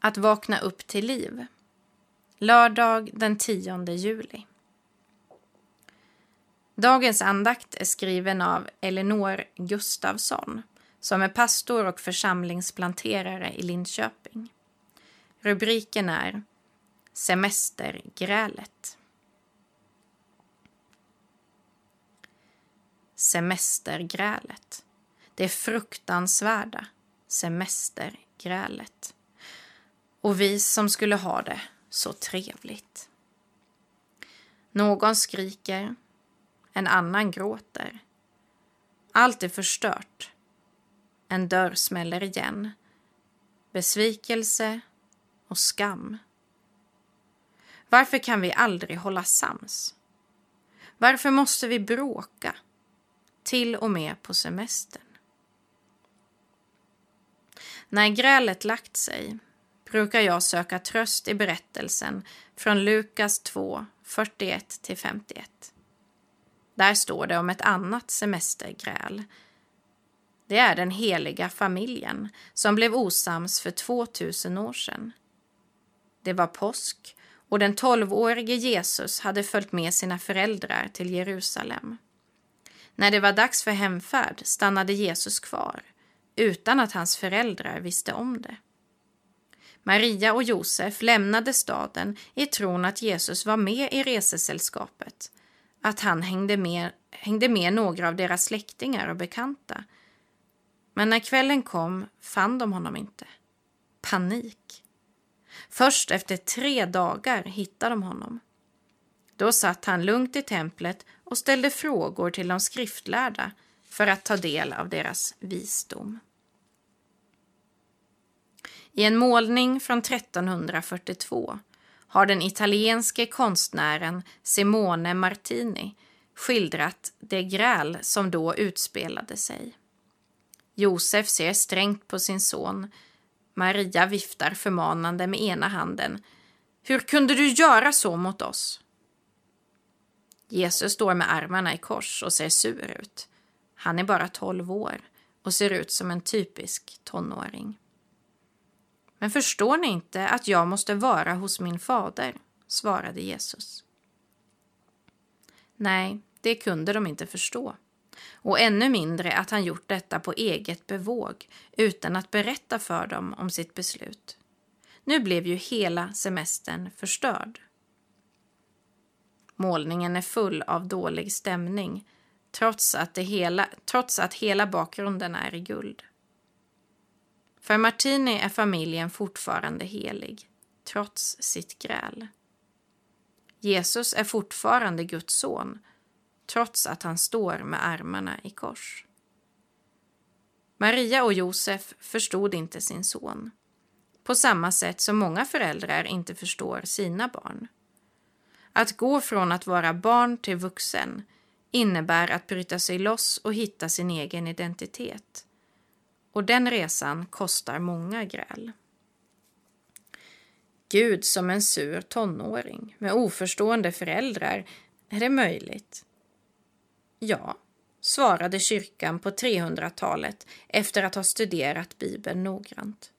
Att vakna upp till liv. Lördag den 10 juli. Dagens andakt är skriven av Elinor Gustafsson som är pastor och församlingsplanterare i Linköping. Rubriken är Semestergrälet. Semestergrälet. Det fruktansvärda semestergrälet. Och vi som skulle ha det så trevligt. Någon skriker, en annan gråter. Allt är förstört. En dörr smäller igen. Besvikelse och skam. Varför kan vi aldrig hålla sams? Varför måste vi bråka? Till och med på semestern. När grälet lagt sig brukar jag söka tröst i berättelsen från Lukas 2, 41-51. Där står det om ett annat semestergräl. Det är den heliga familjen som blev osams för 2000 år sedan. Det var påsk och den tolvårige Jesus hade följt med sina föräldrar till Jerusalem. När det var dags för hemfärd stannade Jesus kvar utan att hans föräldrar visste om det. Maria och Josef lämnade staden i tron att Jesus var med i resesällskapet, att han hängde med, hängde med några av deras släktingar och bekanta. Men när kvällen kom fann de honom inte. Panik. Först efter tre dagar hittade de honom. Då satt han lugnt i templet och ställde frågor till de skriftlärda för att ta del av deras visdom. I en målning från 1342 har den italienske konstnären Simone Martini skildrat det gräl som då utspelade sig. Josef ser strängt på sin son. Maria viftar förmanande med ena handen. Hur kunde du göra så mot oss? Jesus står med armarna i kors och ser sur ut. Han är bara tolv år och ser ut som en typisk tonåring. Men förstår ni inte att jag måste vara hos min fader? svarade Jesus. Nej, det kunde de inte förstå. Och ännu mindre att han gjort detta på eget bevåg utan att berätta för dem om sitt beslut. Nu blev ju hela semestern förstörd. Målningen är full av dålig stämning trots att, det hela, trots att hela bakgrunden är i guld. För Martini är familjen fortfarande helig, trots sitt gräl. Jesus är fortfarande Guds son, trots att han står med armarna i kors. Maria och Josef förstod inte sin son, på samma sätt som många föräldrar inte förstår sina barn. Att gå från att vara barn till vuxen innebär att bryta sig loss och hitta sin egen identitet. Och den resan kostar många gräl. Gud som en sur tonåring med oförstående föräldrar, är det möjligt? Ja, svarade kyrkan på 300-talet efter att ha studerat Bibeln noggrant.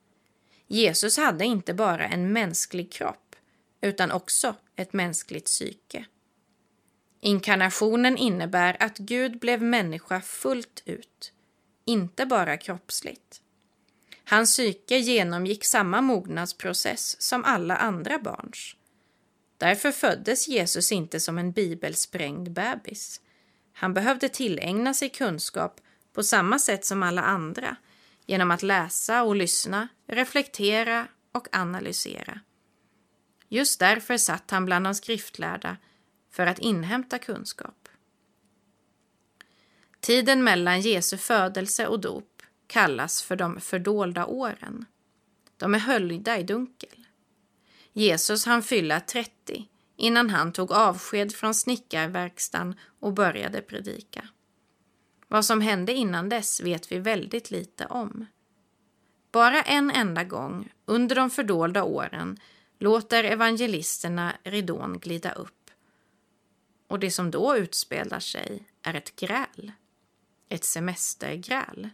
Jesus hade inte bara en mänsklig kropp utan också ett mänskligt psyke. Inkarnationen innebär att Gud blev människa fullt ut, inte bara kroppsligt. Hans psyke genomgick samma mognadsprocess som alla andra barns. Därför föddes Jesus inte som en bibelsprängd bebis. Han behövde tillägna sig kunskap på samma sätt som alla andra genom att läsa och lyssna, reflektera och analysera. Just därför satt han bland de skriftlärda för att inhämta kunskap. Tiden mellan Jesu födelse och dop kallas för de fördolda åren. De är höljda i dunkel. Jesus hann fylla 30 innan han tog avsked från snickarverkstan och började predika. Vad som hände innan dess vet vi väldigt lite om. Bara en enda gång under de fördolda åren låter evangelisterna ridån glida upp. Och det som då utspelar sig är ett gräl. Ett semestergräl.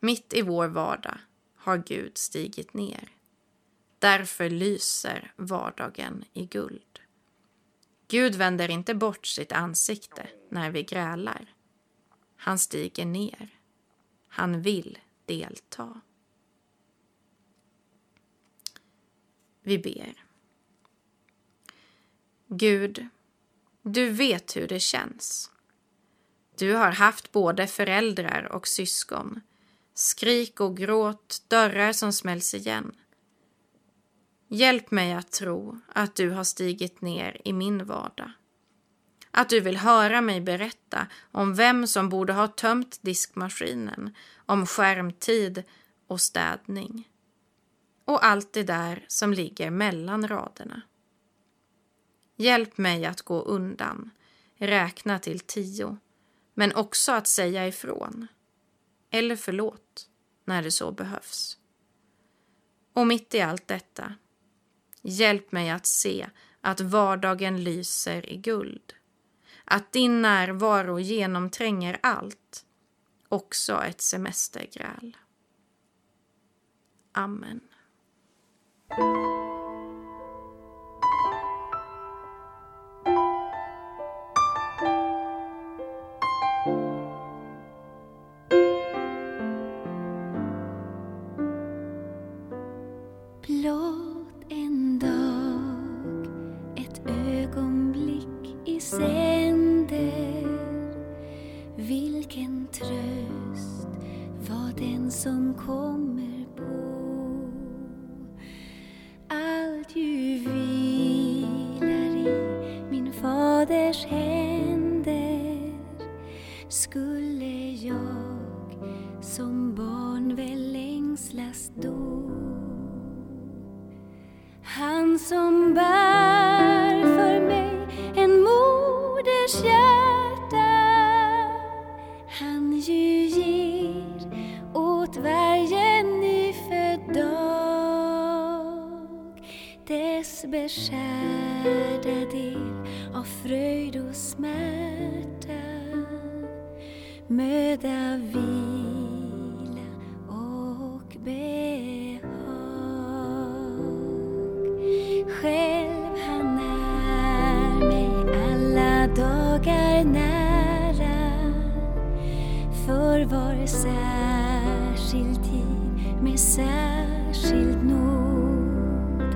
Mitt i vår vardag har Gud stigit ner. Därför lyser vardagen i guld. Gud vänder inte bort sitt ansikte när vi grälar. Han stiger ner. Han vill delta. Vi ber. Gud, du vet hur det känns. Du har haft både föräldrar och syskon, skrik och gråt, dörrar som smälls igen. Hjälp mig att tro att du har stigit ner i min vardag. Att du vill höra mig berätta om vem som borde ha tömt diskmaskinen, om skärmtid och städning. Och allt det där som ligger mellan raderna. Hjälp mig att gå undan, räkna till tio, men också att säga ifrån. Eller förlåt, när det så behövs. Och mitt i allt detta, hjälp mig att se att vardagen lyser i guld. Att din närvaro genomtränger allt, också ett semestergräl. Amen. Som barn väl ängslas då. Han som bär för mig en moders hjärta. Han ju ger åt varje nyfödd dag dess beskärda del av fröjd och smärta. Möda vid behag. Själv han är mig alla dagar nära, för var särskild tid med särskild nåd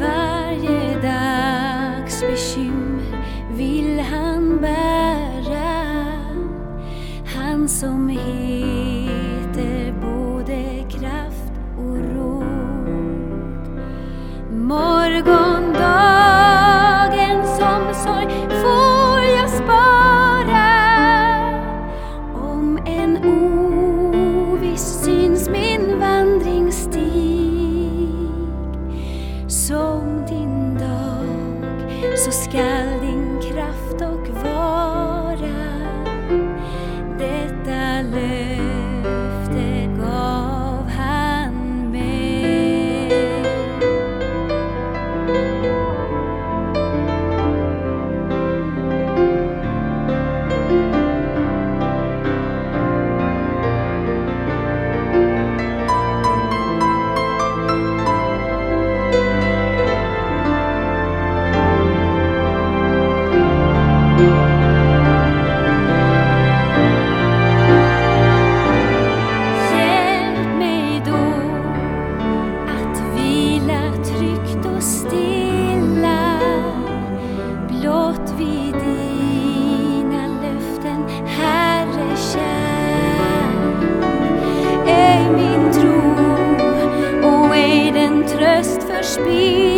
Varje dags bekymmer vill han bära. Han som heter soy be